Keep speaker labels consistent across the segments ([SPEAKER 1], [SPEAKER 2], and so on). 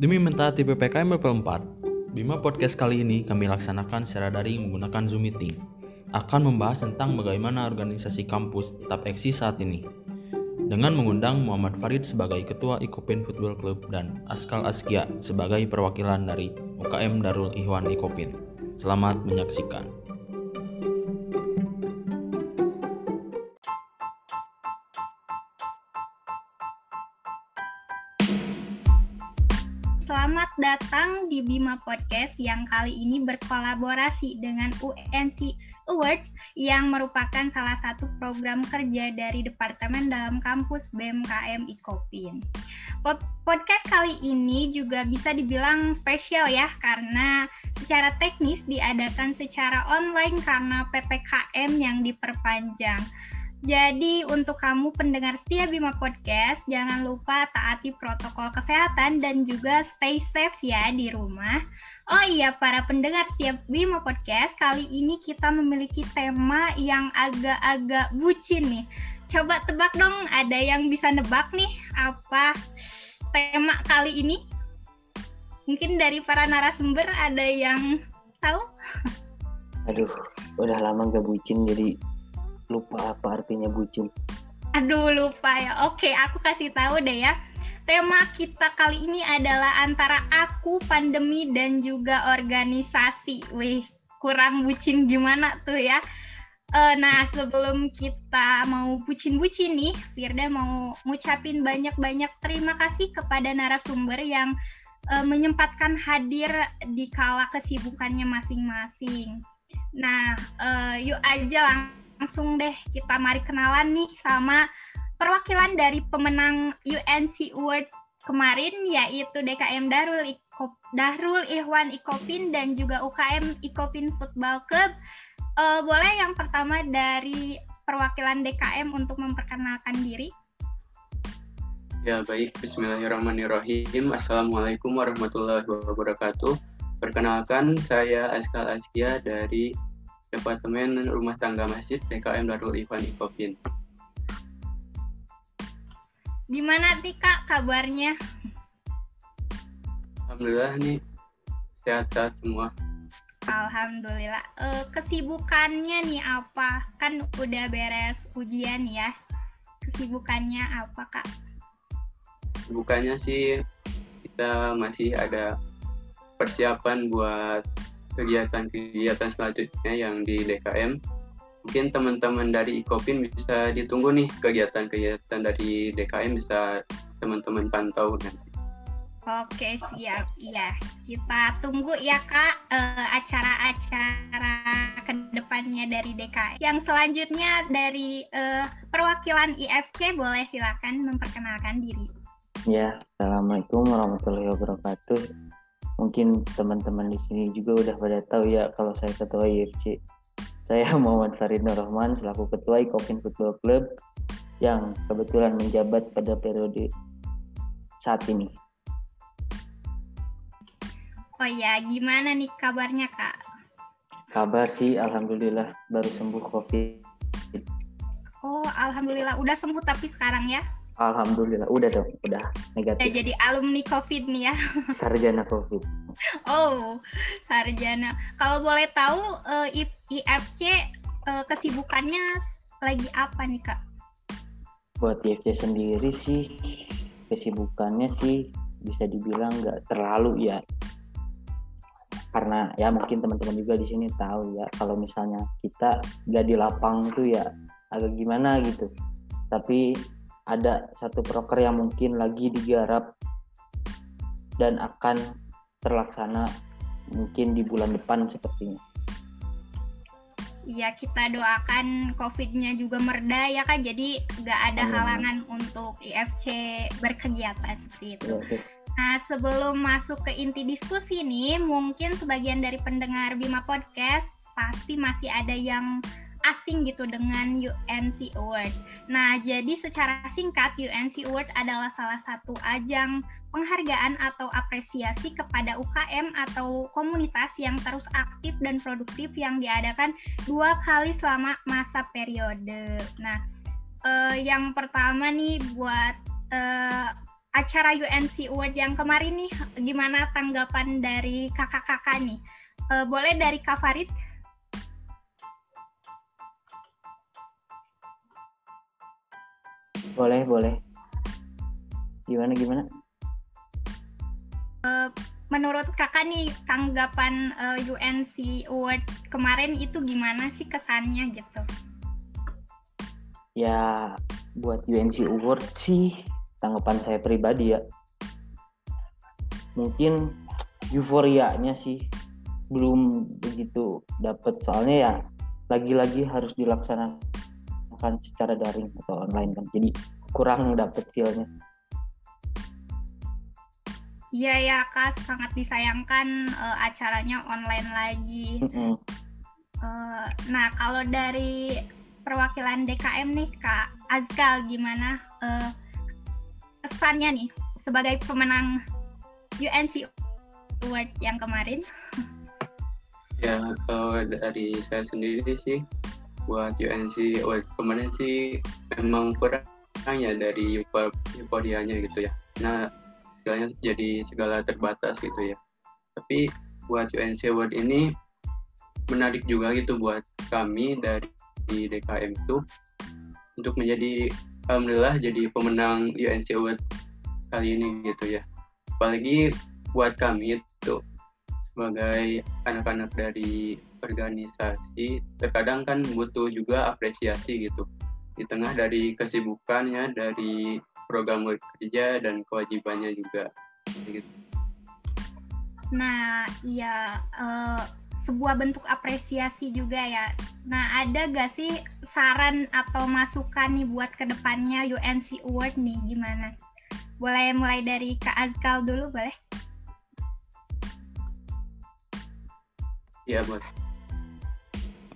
[SPEAKER 1] Demi mentaati PPKM level 4, Bima Podcast kali ini kami laksanakan secara daring menggunakan Zoom Meeting. Akan membahas tentang bagaimana organisasi kampus tetap eksis saat ini. Dengan mengundang Muhammad Farid sebagai Ketua Ikopin Football Club dan Askal Askia sebagai perwakilan dari UKM Darul Ihwan Ikopin. Selamat menyaksikan.
[SPEAKER 2] Datang di Bima Podcast yang kali ini berkolaborasi dengan UNC Awards yang merupakan salah satu program kerja dari Departemen dalam kampus BMKM Ikopin. Podcast kali ini juga bisa dibilang spesial ya karena secara teknis diadakan secara online karena PPKM yang diperpanjang. Jadi untuk kamu pendengar setia Bima Podcast, jangan lupa taati protokol kesehatan dan juga stay safe ya di rumah. Oh iya, para pendengar setia Bima Podcast, kali ini kita memiliki tema yang agak-agak bucin nih. Coba tebak dong, ada yang bisa nebak nih apa tema kali ini? Mungkin dari para narasumber ada yang tahu?
[SPEAKER 3] Aduh, udah lama gak bucin jadi lupa apa artinya bucin.
[SPEAKER 2] Aduh lupa ya. Oke, aku kasih tahu deh ya. Tema kita kali ini adalah antara aku, pandemi, dan juga organisasi. Wih, kurang bucin gimana tuh ya? Uh, nah, sebelum kita mau bucin-bucin nih, Firda mau ngucapin banyak-banyak terima kasih kepada narasumber yang uh, menyempatkan hadir di kala kesibukannya masing-masing. Nah, uh, yuk aja langsung langsung deh kita mari kenalan nih sama perwakilan dari pemenang UNC Award kemarin yaitu DKM Darul Ikop, Darul Ihwan Ikopin dan juga UKM Ikopin Football Club. Uh, boleh yang pertama dari perwakilan DKM untuk memperkenalkan diri?
[SPEAKER 4] Ya baik, Bismillahirrahmanirrahim. Assalamualaikum warahmatullahi wabarakatuh. Perkenalkan, saya Askal Askia dari Departemen Rumah Tangga Masjid TKM Darul Ivan Ikopin.
[SPEAKER 2] Gimana nih kak kabarnya?
[SPEAKER 4] Alhamdulillah nih sehat-sehat semua.
[SPEAKER 2] Alhamdulillah. E, kesibukannya nih apa? Kan udah beres ujian ya. Kesibukannya apa kak?
[SPEAKER 4] Kesibukannya sih kita masih ada persiapan buat kegiatan-kegiatan selanjutnya yang di DKM. Mungkin teman-teman dari Ikopin bisa ditunggu nih kegiatan-kegiatan dari DKM bisa teman-teman pantau nanti.
[SPEAKER 2] Oke siap, iya kita tunggu ya kak uh, acara-acara ke depannya dari DKM. Yang selanjutnya dari uh, perwakilan IFC boleh silakan memperkenalkan diri.
[SPEAKER 3] Ya, assalamualaikum warahmatullahi wabarakatuh mungkin teman-teman di sini juga udah pada tahu ya kalau saya ketua IFC. Saya Muhammad Farid Nur Rahman selaku ketua Ikopin Football Club yang kebetulan menjabat pada periode saat ini.
[SPEAKER 2] Oh ya, gimana nih kabarnya kak?
[SPEAKER 3] Kabar sih, alhamdulillah baru sembuh COVID.
[SPEAKER 2] Oh, alhamdulillah udah sembuh tapi sekarang ya?
[SPEAKER 3] Alhamdulillah, udah dong, udah negatif.
[SPEAKER 2] Udah jadi alumni COVID nih ya.
[SPEAKER 3] Sarjana COVID.
[SPEAKER 2] Oh, sarjana. Kalau boleh tahu eh, IFC eh, kesibukannya lagi apa nih kak?
[SPEAKER 3] Buat IFC sendiri sih kesibukannya sih bisa dibilang nggak terlalu ya. Karena ya mungkin teman-teman juga di sini tahu ya kalau misalnya kita nggak di lapang tuh ya agak gimana gitu. Tapi ada satu proker yang mungkin lagi digarap dan akan terlaksana mungkin di bulan depan sepertinya.
[SPEAKER 2] Iya kita doakan COVID-nya juga mereda ya kan jadi nggak ada Amin. halangan untuk IFC berkegiatan seperti itu. Ya, nah sebelum masuk ke inti diskusi nih mungkin sebagian dari pendengar Bima Podcast pasti masih ada yang asing gitu dengan UNC Award. Nah, jadi secara singkat UNC Award adalah salah satu ajang penghargaan atau apresiasi kepada UKM atau komunitas yang terus aktif dan produktif yang diadakan dua kali selama masa periode. Nah, eh, yang pertama nih buat eh, acara UNC Award yang kemarin nih, gimana tanggapan dari kakak-kakak nih? Uh, boleh dari Kak Farid?
[SPEAKER 3] Boleh, boleh. Gimana, gimana?
[SPEAKER 2] Uh, menurut kakak nih tanggapan uh, UNC Award kemarin itu gimana sih kesannya gitu?
[SPEAKER 3] Ya buat UNC Award sih tanggapan saya pribadi ya mungkin euforianya sih belum begitu dapat soalnya ya lagi-lagi harus dilaksanakan secara daring atau online kan jadi kurang dapet feelnya
[SPEAKER 2] Iya ya kak sangat disayangkan uh, acaranya online lagi. Mm -hmm. uh, nah kalau dari perwakilan DKM nih kak Azkal gimana uh, kesannya nih sebagai pemenang UNC Award yang kemarin?
[SPEAKER 4] Ya kalau dari saya sendiri sih buat UNC Award kemarin sih memang kurang ya dari euforianya gitu ya. Nah segalanya jadi segala terbatas gitu ya. Tapi buat UNC Award ini menarik juga gitu buat kami dari di DKM itu untuk menjadi alhamdulillah jadi pemenang UNC Award kali ini gitu ya. Apalagi buat kami itu sebagai anak-anak dari organisasi terkadang kan butuh juga apresiasi gitu di tengah dari kesibukannya dari program kerja dan kewajibannya juga gitu.
[SPEAKER 2] Nah, iya uh, sebuah bentuk apresiasi juga ya. Nah, ada gak sih saran atau masukan nih buat ke depannya UNC Award nih gimana? Boleh mulai dari Kak Azkal dulu boleh?
[SPEAKER 4] Iya, buat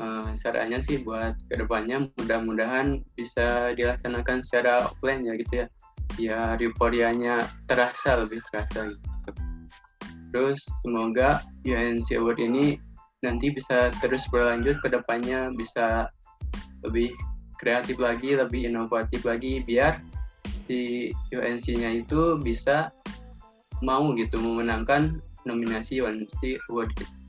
[SPEAKER 4] uh, sarannya sih buat ke depannya mudah-mudahan bisa dilaksanakan secara offline ya gitu ya ya euforianya terasa lebih terasa gitu. Terus semoga UNC Award ini nanti bisa terus berlanjut ke depannya bisa lebih kreatif lagi, lebih inovatif lagi biar si UNC-nya itu bisa mau gitu memenangkan nominasi UNC Award gitu.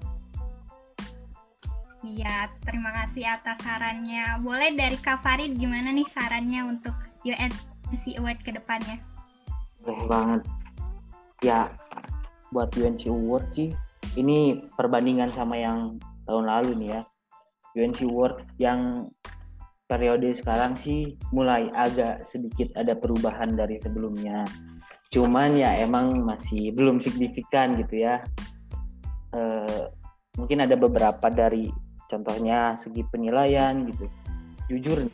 [SPEAKER 2] Iya, terima kasih atas sarannya. Boleh dari Kak Farid gimana nih sarannya untuk UNC Award ke depannya?
[SPEAKER 3] Boleh banget. Ya, buat UNC Award sih, ini perbandingan sama yang tahun lalu nih ya. UNC Award yang periode sekarang sih mulai agak sedikit ada perubahan dari sebelumnya. Cuman ya emang masih belum signifikan gitu ya. E, mungkin ada beberapa dari contohnya segi penilaian gitu. Jujur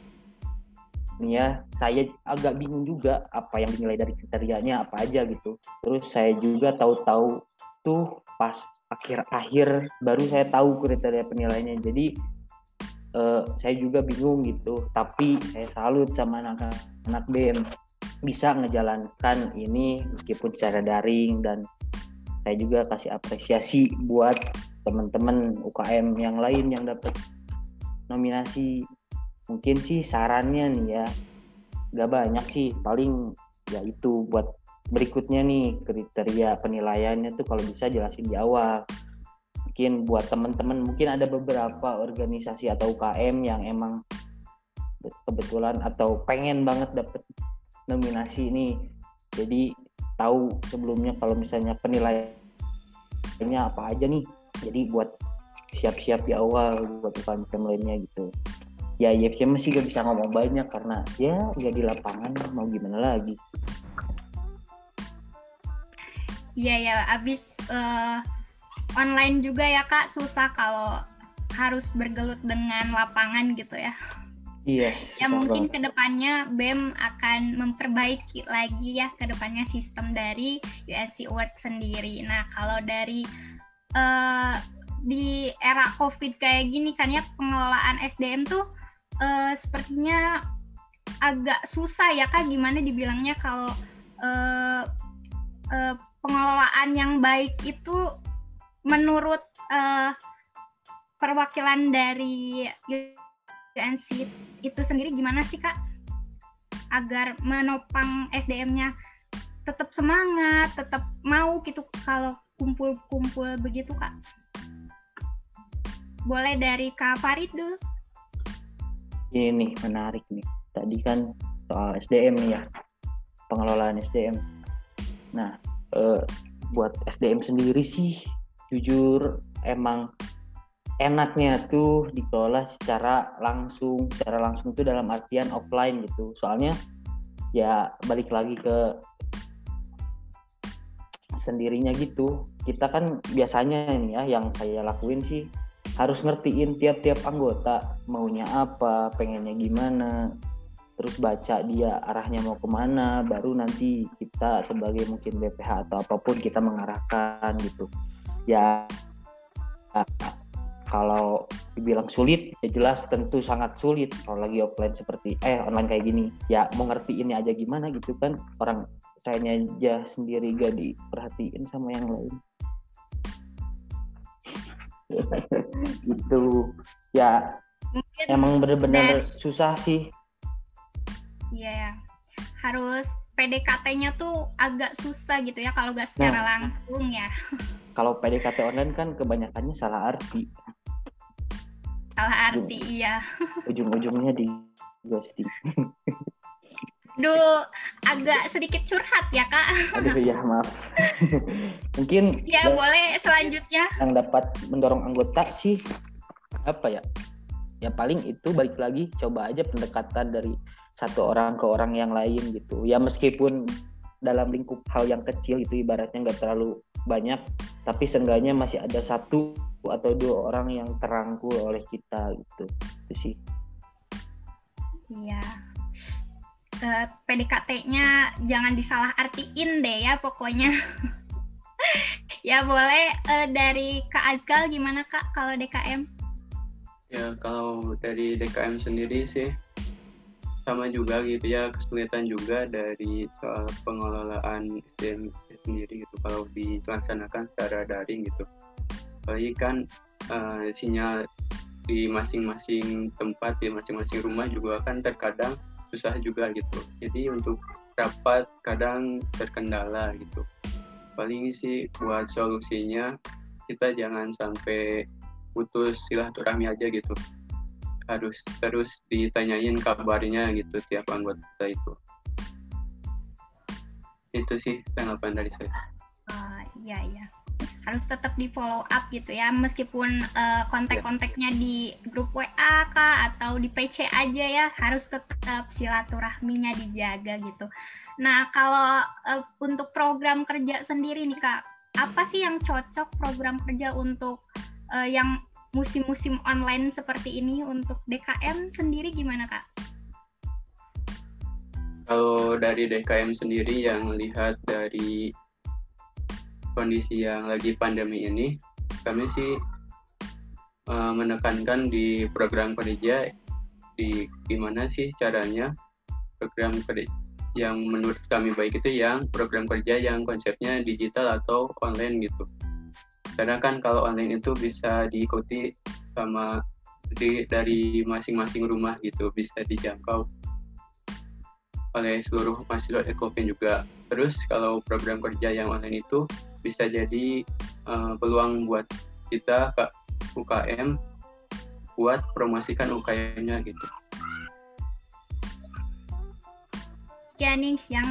[SPEAKER 3] nih ya saya agak bingung juga apa yang dinilai dari kriterianya apa aja gitu. Terus saya juga tahu-tahu tuh pas akhir-akhir baru saya tahu kriteria penilaiannya jadi uh, saya juga bingung gitu. Tapi saya salut sama anak-anak BEM bisa ngejalankan ini meskipun secara daring dan saya juga kasih apresiasi buat teman-teman UKM yang lain yang dapat nominasi. Mungkin sih sarannya nih ya gak banyak sih. Paling ya itu buat berikutnya nih kriteria penilaiannya tuh kalau bisa jelasin di awal. Mungkin buat teman-teman mungkin ada beberapa organisasi atau UKM yang emang kebetulan atau pengen banget dapet nominasi ini jadi tahu sebelumnya kalau misalnya penilaiannya apa aja nih jadi buat siap-siap di awal buat UKM lainnya gitu. Ya YFC masih gak bisa ngomong banyak karena ya ya di lapangan mau gimana lagi?
[SPEAKER 2] Iya ya abis uh, online juga ya kak. Susah kalau harus bergelut dengan lapangan gitu ya.
[SPEAKER 3] Iya.
[SPEAKER 2] Ya mungkin ke depannya BEM akan memperbaiki lagi ya ke depannya sistem dari UNC Award sendiri. Nah kalau dari uh, di era COVID kayak gini kan ya pengelolaan SDM tuh uh, sepertinya agak susah ya kak. Gimana dibilangnya kalau uh, uh, pengelolaan yang baik itu menurut uh, perwakilan dari UNC itu sendiri gimana sih kak? Agar menopang SDM-nya tetap semangat, tetap mau gitu kalau kumpul-kumpul begitu kak? Boleh dari Kak Farid dulu.
[SPEAKER 3] Ini nih menarik nih. Tadi kan soal SDM nih ya, pengelolaan SDM. Nah, eh, buat SDM sendiri sih, jujur emang enaknya tuh dikelola secara langsung, secara langsung itu dalam artian offline gitu. Soalnya ya balik lagi ke sendirinya gitu. Kita kan biasanya ini ya yang saya lakuin sih harus ngertiin tiap-tiap anggota maunya apa, pengennya gimana, terus baca dia arahnya mau ke mana, baru nanti kita sebagai mungkin BPH atau apa pun kita mengarahkan gitu. Ya kalau dibilang sulit ya jelas tentu sangat sulit kalau lagi offline seperti eh online kayak gini ya mau ngertiinnya aja gimana gitu kan orang sayanya aja sendiri gak diperhatiin sama yang lain gitu ya
[SPEAKER 2] Mungkin
[SPEAKER 3] emang bener-bener
[SPEAKER 2] dari-
[SPEAKER 3] susah sih
[SPEAKER 2] Iya ya. Harus PDKT-nya tuh agak susah gitu ya kalau nggak secara
[SPEAKER 3] Nah.
[SPEAKER 2] langsung ya.
[SPEAKER 3] kalau PDKT online kan kebanyakannya salah arti
[SPEAKER 2] Salah arti iya.
[SPEAKER 3] ujung-ujungnya di ghosting
[SPEAKER 2] Duh, agak sedikit curhat ya kak.
[SPEAKER 3] aduh ya maaf mungkin
[SPEAKER 2] Ya
[SPEAKER 3] yang-
[SPEAKER 2] boleh selanjutnya.
[SPEAKER 3] yang dapat mendorong anggota sih apa ya ya paling itu balik lagi coba aja pendekatan dari satu orang ke orang yang lain gitu ya meskipun dalam lingkup hal yang kecil itu ibaratnya nggak terlalu banyak tapi seenggaknya masih ada satu atau dua orang yang terangkul oleh kita gitu itu sih
[SPEAKER 2] Iya. PDKT-nya jangan disalah artiin deh ya pokoknya. ya boleh eh, dari Kak Azgal gimana Kak kalau DKM?
[SPEAKER 4] Ya kalau dari DKM sendiri sih sama juga gitu ya kesulitan juga dari soal pengelolaan SDM sendiri gitu kalau dilaksanakan secara daring gitu. Apalagi kan eh, sinyal di masing-masing tempat di masing-masing rumah juga kan terkadang susah juga gitu. Jadi untuk rapat kadang terkendala gitu. Paling sih buat solusinya kita jangan sampai putus silaturahmi aja gitu harus terus ditanyain kabarnya gitu tiap anggota itu itu sih tanggapan dari saya
[SPEAKER 2] Ah, iya iya harus tetap di follow up gitu ya meskipun eh, kontak-kontaknya di grup WA kah atau di PC aja ya harus tetap silaturahminya dijaga gitu. Nah kalau eh, untuk program kerja sendiri nih kak, apa sih yang cocok program kerja untuk eh, yang musim-musim online seperti ini untuk DKM sendiri gimana kak?
[SPEAKER 4] kalau dari DKM sendiri yang lihat dari kondisi yang lagi pandemi ini kami sih eh, menekankan di program kerja di gimana sih caranya program kerja yang menurut kami baik itu yang program kerja yang konsepnya digital atau online gitu karena kan kalau online itu bisa diikuti sama di, dari masing-masing rumah gitu bisa dijangkau oleh seluruh mahasiswa Ekofin juga. Terus kalau program kerja yang online itu bisa jadi eh, peluang buat kita ke UKM buat promosikan UKM-nya gitu.
[SPEAKER 2] ya nih yang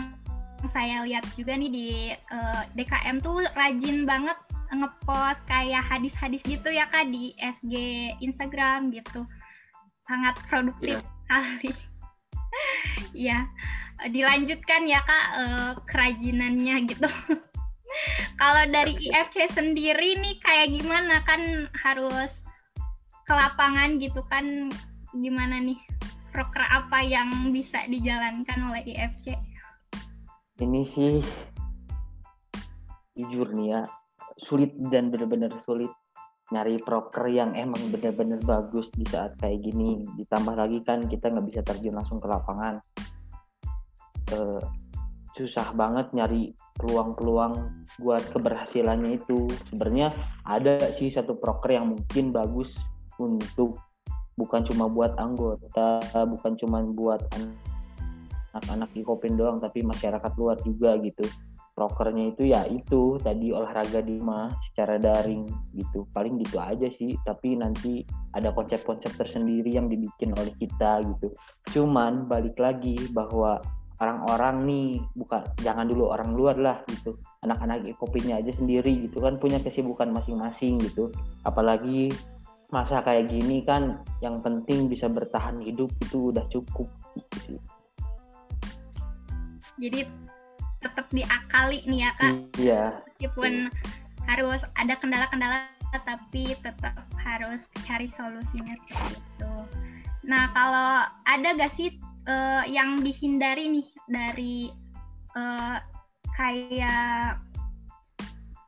[SPEAKER 2] saya lihat juga nih di eh, DKM tuh rajin banget ngepost kayak hadis-hadis gitu ya kak di SG Instagram gitu sangat produktif
[SPEAKER 4] Iya.
[SPEAKER 2] sekali ya dilanjutkan ya kak eh, kerajinannya gitu kalau dari IFC sendiri nih kayak gimana? Kan harus ke lapangan gitu kan. Gimana nih? Proker apa yang bisa dijalankan oleh IFC?
[SPEAKER 3] ini sih jujur nih ya sulit dan bener-bener sulit nyari proker yang emang bener-bener bagus di saat kayak gini. Ditambah lagi kan kita nggak bisa terjun langsung ke lapangan. Eh, susah banget nyari peluang-peluang buat keberhasilannya itu. Sebenarnya ada sih satu proker yang mungkin bagus untuk bukan cuma buat anggota bukan cuma buat anak-anak di Kopin doang tapi masyarakat luar juga gitu. Prokernya itu ya itu tadi olahraga di rumah secara daring gitu. Paling gitu aja sih tapi nanti ada konsep-konsep tersendiri yang dibikin oleh kita gitu. Cuman balik lagi bahwa orang-orang nih bukan jangan dulu orang luar lah gitu. Anak-anak kopinya aja sendiri gitu kan punya kesibukan masing-masing gitu. Apalagi masa kayak gini kan yang penting bisa bertahan hidup itu udah cukup gitu sih.
[SPEAKER 2] Jadi tetap diakali nih ya kak.
[SPEAKER 3] Iya.
[SPEAKER 2] Meskipun harus ada kendala-kendala tapi tetap harus cari solusinya seperti itu nah kalau ada gak sih uh, yang dihindari nih dari uh, kayak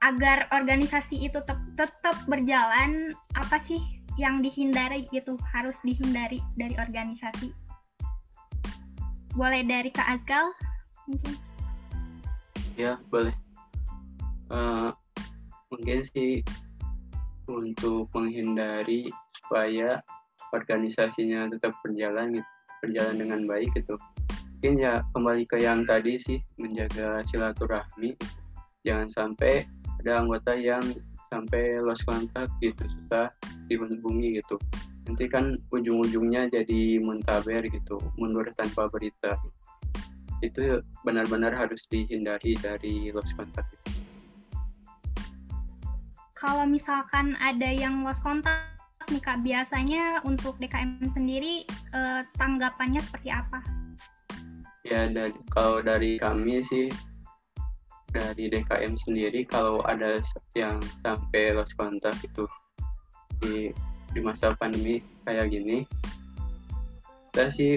[SPEAKER 2] agar organisasi itu tetap, tetap berjalan apa sih yang dihindari gitu harus dihindari dari organisasi? Boleh dari Kak Azgal mungkin?
[SPEAKER 4] Ya boleh. Uh, mungkin sih untuk menghindari supaya organisasinya tetap berjalan gitu, berjalan dengan baik gitu. Mungkin ya kembali ke yang tadi sih menjaga silaturahmi. Jangan sampai ada anggota yang sampai lost kontak gitu susah dihubungi gitu. Nanti kan ujung-ujungnya jadi muntaber gitu mundur tanpa berita. Itu benar-benar harus dihindari dari lost contact.
[SPEAKER 2] Kalau misalkan ada yang lost contact nih kak, biasanya untuk DKM sendiri eh, tanggapannya seperti apa?
[SPEAKER 4] Ya dari kalau dari kami sih dari DKM sendiri kalau ada yang sampai lost contact itu di di masa pandemi kayak gini kita sih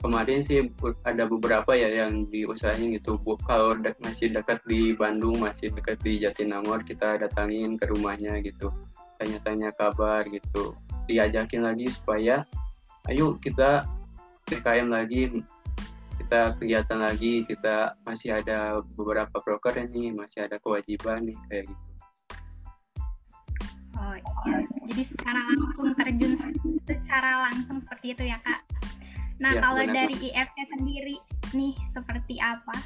[SPEAKER 4] kemarin sih ada beberapa ya yang diusahain gitu. Bu kalau masih dekat di Bandung masih dekat di Jatinangor kita datangin ke rumahnya gitu tanya-tanya kabar gitu. Diajakin lagi supaya ayo kita PKM lagi kita kegiatan lagi kita masih ada beberapa broker nih masih ada kewajiban nih kayak gitu.
[SPEAKER 2] Oh iya. Jadi secara langsung terjun secara langsung seperti itu ya kak? Nah, ya, kalau dari IFC sendiri nih seperti apa?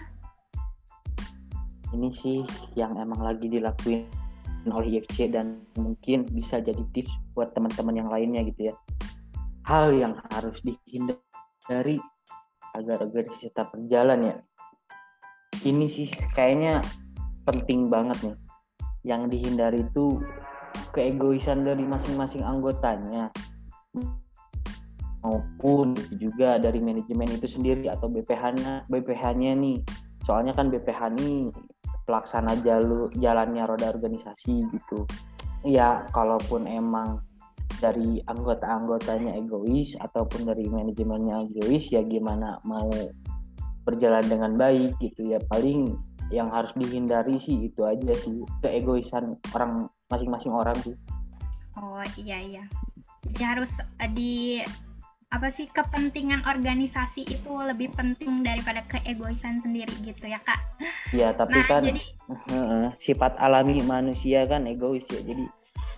[SPEAKER 3] Ini sih yang emang lagi dilakuin oleh IFC dan mungkin bisa jadi tips buat teman-teman yang lainnya gitu ya. Hal yang harus dihindari agar organisasi tetap berjalan ya. Ini sih kayaknya penting banget nih. Yang dihindari itu keegoisan dari masing-masing anggotanya maupun juga dari manajemen itu sendiri atau BPH-nya BPH-nya nih soalnya kan BPH ini pelaksana jalur jalannya roda organisasi gitu. Ya kalaupun emang dari anggota-anggotanya egois ataupun dari manajemennya egois ya gimana mau berjalan dengan baik gitu ya. Paling yang harus dihindari sih itu aja sih keegoisan orang masing-masing orang sih.
[SPEAKER 2] Oh iya iya. Jadi harus di apa sih kepentingan organisasi itu lebih penting daripada keegoisan sendiri gitu ya kak?
[SPEAKER 3] Iya tapi nah, kan jadi, sifat alami manusia kan egois ya jadi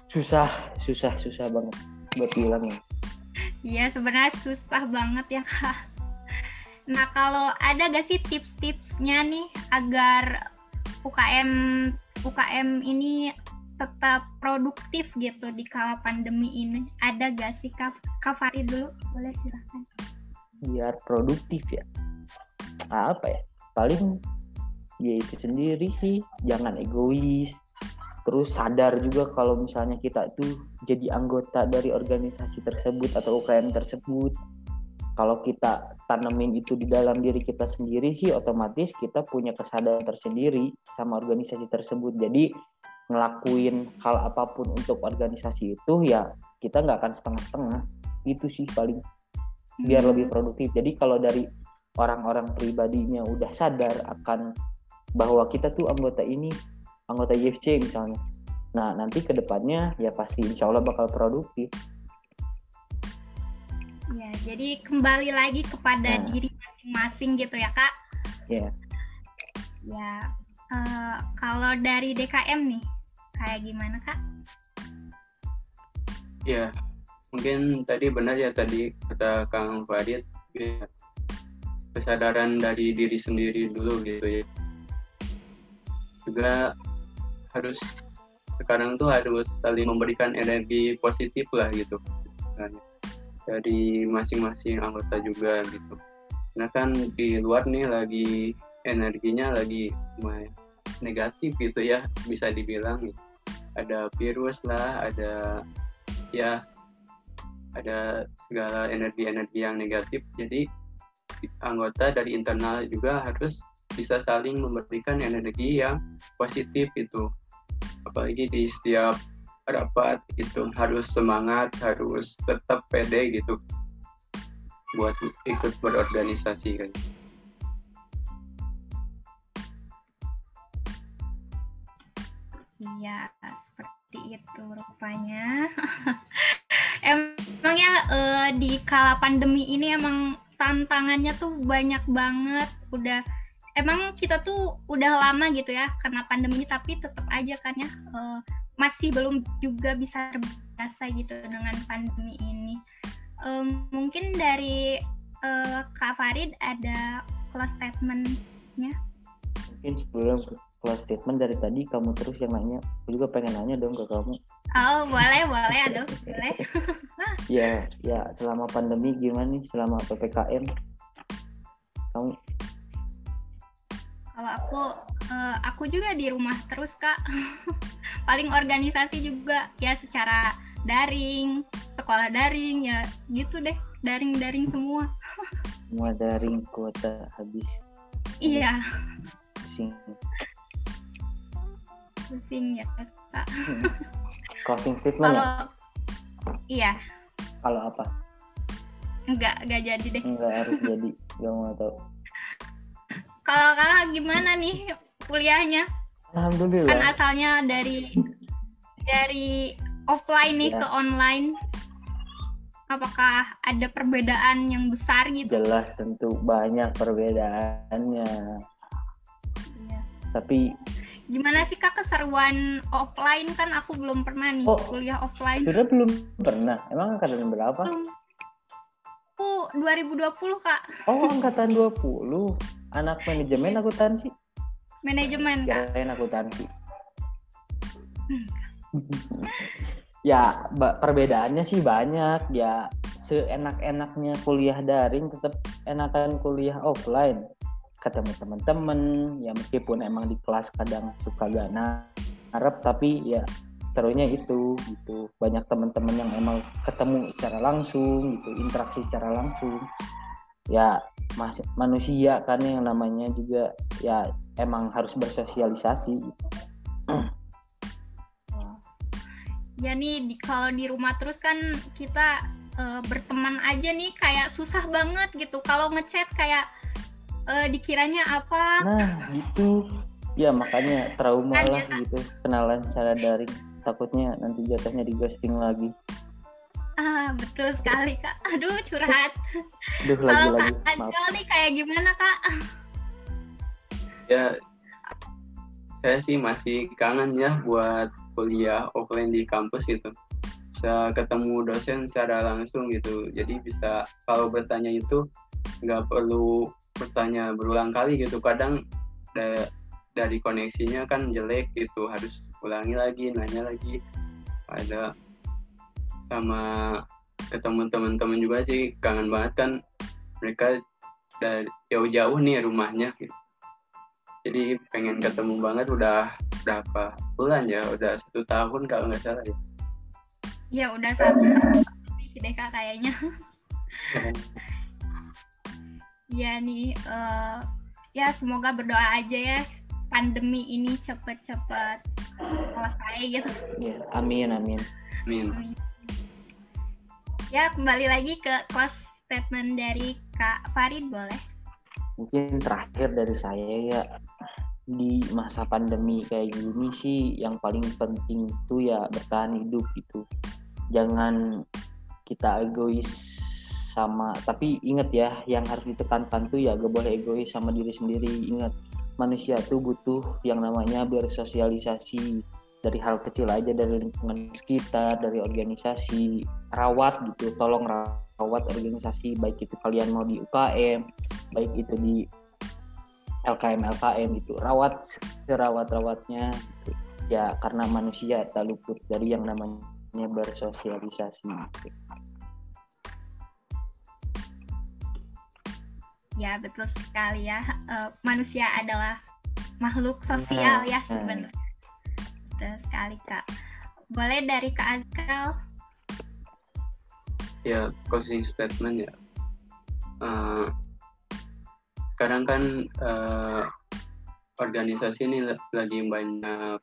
[SPEAKER 3] susah susah susah banget buat bilangnya.
[SPEAKER 2] Iya sebenarnya susah banget ya kak. Nah kalau ada gak sih tips-tipsnya nih agar UKM UKM ini tetap produktif gitu di kala pandemi ini? Ada gak sih Kak, Fari dulu? Boleh silahkan.
[SPEAKER 3] Biar produktif ya? Apa ya? Paling ya itu sendiri sih, jangan egois. Terus sadar juga kalau misalnya kita tuh jadi anggota dari organisasi tersebut atau UKM tersebut. Kalau kita tanemin itu di dalam diri kita sendiri sih otomatis kita punya kesadaran tersendiri sama organisasi tersebut. Jadi ngelakuin hal apa pun untuk organisasi itu ya kita nggak akan setengah-setengah. Itu sih paling biar hmm. lebih produktif. Jadi kalau dari orang-orang pribadinya udah sadar akan bahwa kita tuh anggota ini anggota IFC misalnya. Nah nanti ke depannya ya pasti insya Allah bakal produktif.
[SPEAKER 2] Ya jadi kembali lagi kepada nah. diri masing-masing gitu ya kak.
[SPEAKER 3] Ya.
[SPEAKER 2] Ya uh, kalau dari DKM nih kayak gimana kak?
[SPEAKER 4] Ya, mungkin tadi benar ya tadi kata Kang Farid ya, kesadaran dari diri sendiri dulu gitu ya. Juga harus sekarang tuh harus saling memberikan energi positif lah gitu. Dari masing-masing anggota juga gitu. Karena kan di luar nih lagi energinya lagi negatif gitu ya bisa dibilang ada virus lah ada ya ada segala energi-energi yang negatif. Jadi anggota dari internal juga harus bisa saling memberikan energi yang positif itu. Apalagi di setiap rapat itu harus semangat harus tetap pede gitu buat ikut berorganisasi kan.
[SPEAKER 2] Iya, seperti itu rupanya. emang ya uh, di kala pandemi ini emang tantangannya tuh banyak banget. Udah emang kita tuh udah lama gitu ya karena pandemi tapi tetap aja kan ya uh, masih belum juga bisa terbiasa gitu dengan pandemi ini. Um, mungkin dari uh, Kak Farid ada close statement-nya?
[SPEAKER 3] Mungkin sebelum close statement dari tadi kamu terus yang nanya. Aku juga pengen nanya dong ke kamu.
[SPEAKER 2] Oh boleh boleh aduh boleh.
[SPEAKER 3] Ya ya selama pandemi gimana nih? Selama ppkm kamu?
[SPEAKER 2] Kalau aku uh, aku juga di rumah terus kak. Paling organisasi juga ya secara daring sekolah daring ya gitu deh. Daring daring semua.
[SPEAKER 3] Semua daring kuota habis.
[SPEAKER 2] Iya.
[SPEAKER 3] Pusing
[SPEAKER 2] pusing ya kak.
[SPEAKER 3] Closing statement ya?
[SPEAKER 2] Kalau iya.
[SPEAKER 3] Kalau apa?
[SPEAKER 2] Enggak enggak jadi deh.
[SPEAKER 3] Enggak harus jadi gak mau tahu.
[SPEAKER 2] Kalau kakak gimana nih kuliahnya?
[SPEAKER 3] Alhamdulillah.
[SPEAKER 2] Kan asalnya dari dari offline nih
[SPEAKER 3] Ya.
[SPEAKER 2] ke online. Apakah ada perbedaan yang besar gitu?
[SPEAKER 3] Jelas tentu banyak perbedaannya.
[SPEAKER 2] Iya.
[SPEAKER 3] tapi
[SPEAKER 2] gimana sih kak keseruan offline? Kan aku belum pernah nih
[SPEAKER 3] Oh.
[SPEAKER 2] kuliah offline.
[SPEAKER 3] sudah belum pernah? Emang angkatan berapa?
[SPEAKER 2] Belum. Aku 2020 kak.
[SPEAKER 3] Oh angkatan 20 anak manajemen akuntansi?
[SPEAKER 2] Manajemen kak.
[SPEAKER 3] Kirain akuntansi. Ya ba- perbedaannya sih banyak. Ya seenak-enaknya kuliah daring tetap enakan kuliah offline ketemu teman-teman ya meskipun emang di kelas kadang suka gak narep tapi ya serunya itu gitu. Banyak teman-teman yang emang ketemu secara langsung gitu interaksi secara langsung. Ya mas manusia kan yang namanya juga ya emang harus bersosialisasi
[SPEAKER 2] ya nih di, kalau di rumah terus kan kita eh, berteman aja nih kayak susah banget gitu. Kalau ngechat kayak eh, dikiranya apa
[SPEAKER 3] Nah, gitu. Ya makanya trauma
[SPEAKER 2] Kan
[SPEAKER 3] lah
[SPEAKER 2] ya,
[SPEAKER 3] gitu kenalan secara daring. Takutnya nanti jatuhnya di ghosting lagi.
[SPEAKER 2] ah betul sekali kak aduh curhat
[SPEAKER 3] Duh
[SPEAKER 2] kalau
[SPEAKER 3] lagi-lagi.
[SPEAKER 2] kak
[SPEAKER 3] Maaf.
[SPEAKER 2] Ajal nih kayak gimana kak
[SPEAKER 4] ya saya sih masih kangen ya buat kuliah offline di kampus gitu bisa ketemu dosen secara langsung gitu jadi bisa kalau bertanya itu nggak perlu bertanya berulang kali gitu. Kadang da- dari koneksinya kan jelek gitu. Harus ulangi lagi nanya lagi. Ada sama ketemu teman-teman juga sih kangen banget kan. Mereka dari jauh-jauh nih rumahnya gitu. Jadi pengen ketemu banget udah berapa bulan ya? Udah satu tahun kalau nggak salah ya.
[SPEAKER 2] Ya udah satu tahun lebih deh kak kayaknya ya nih eh, ya semoga berdoa aja ya pandemi ini cepet-cepet selesai gitu
[SPEAKER 3] Ya, amin amin.
[SPEAKER 4] Amin.
[SPEAKER 2] ya kembali lagi ke close statement dari kak Farid boleh
[SPEAKER 3] Mungkin terakhir dari saya ya di masa pandemi kayak gini sih yang paling penting itu ya bertahan hidup gitu. Jangan kita egois sama. Tapi ingat ya yang harus ditekankan tuh ya gak boleh egois sama diri sendiri. Ingat manusia tuh butuh yang namanya bersosialisasi. Dari hal kecil aja dari lingkungan sekitar dari organisasi. Rawat gitu tolong rawat organisasi. Baik itu kalian mau di UKM baik itu di LKM LKM gitu rawat serawat rawatnya gitu. ya karena manusia tak luput dari yang namanya bersosialisasi. gitu.
[SPEAKER 2] Ya, betul sekali ya. Uh, manusia adalah makhluk sosial ya
[SPEAKER 3] Nah,
[SPEAKER 2] sebenarnya. Betul sekali, Kak. Boleh dari Kak Azkal?
[SPEAKER 4] ya closing statement ya Eh, sekarang kan eh, organisasi ini la- lagi banyak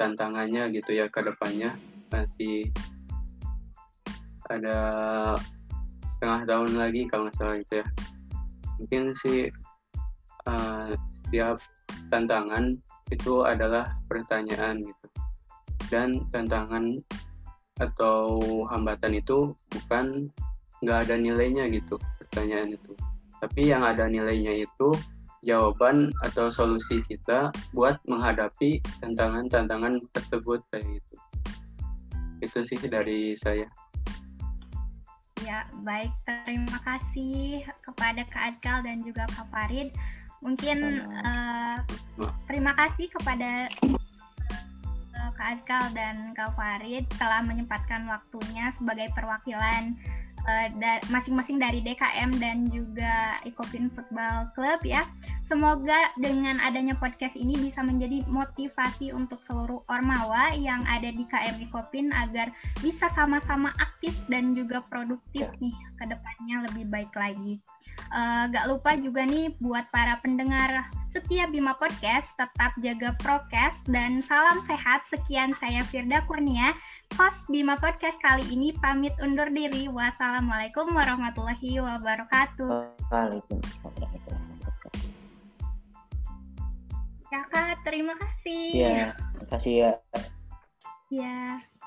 [SPEAKER 4] tantangannya gitu ya ke depannya masih ada setengah tahun lagi kalau nggak salah gitu ya mungkin sih eh, setiap tantangan itu adalah pertanyaan gitu. Dan tantangan atau hambatan itu bukan nggak ada nilainya gitu pertanyaan itu. Tapi yang ada nilainya itu jawaban atau solusi kita buat menghadapi tantangan-tantangan tersebut kayak gitu. Itu sih dari saya
[SPEAKER 2] Ya, baik. Terima kasih kepada Kak Azkal dan juga Kak Farid. Mungkin eh, terima kasih kepada eh, Kak Azkal dan Kak Farid telah menyempatkan waktunya sebagai perwakilan eh, da- masing-masing dari DKM dan juga Ecofin Football Club ya. Semoga dengan adanya podcast ini bisa menjadi motivasi untuk seluruh ormawa yang ada di KM Ecofin agar bisa sama-sama aktif dan juga produktif
[SPEAKER 3] Ya.
[SPEAKER 2] nih ke depannya lebih baik lagi. Eh, gak lupa juga nih buat para pendengar setia Bima Podcast tetap jaga prokes dan salam sehat. Sekian saya Firda Kurnia, host Bima Podcast kali ini pamit undur diri. Wassalamualaikum warahmatullahi wabarakatuh.
[SPEAKER 3] Waalaikumsalam warahmatullahi wabarakatuh.
[SPEAKER 2] Ya Kak, terima kasih.
[SPEAKER 3] Ya, terima kasih ya.
[SPEAKER 2] Ya.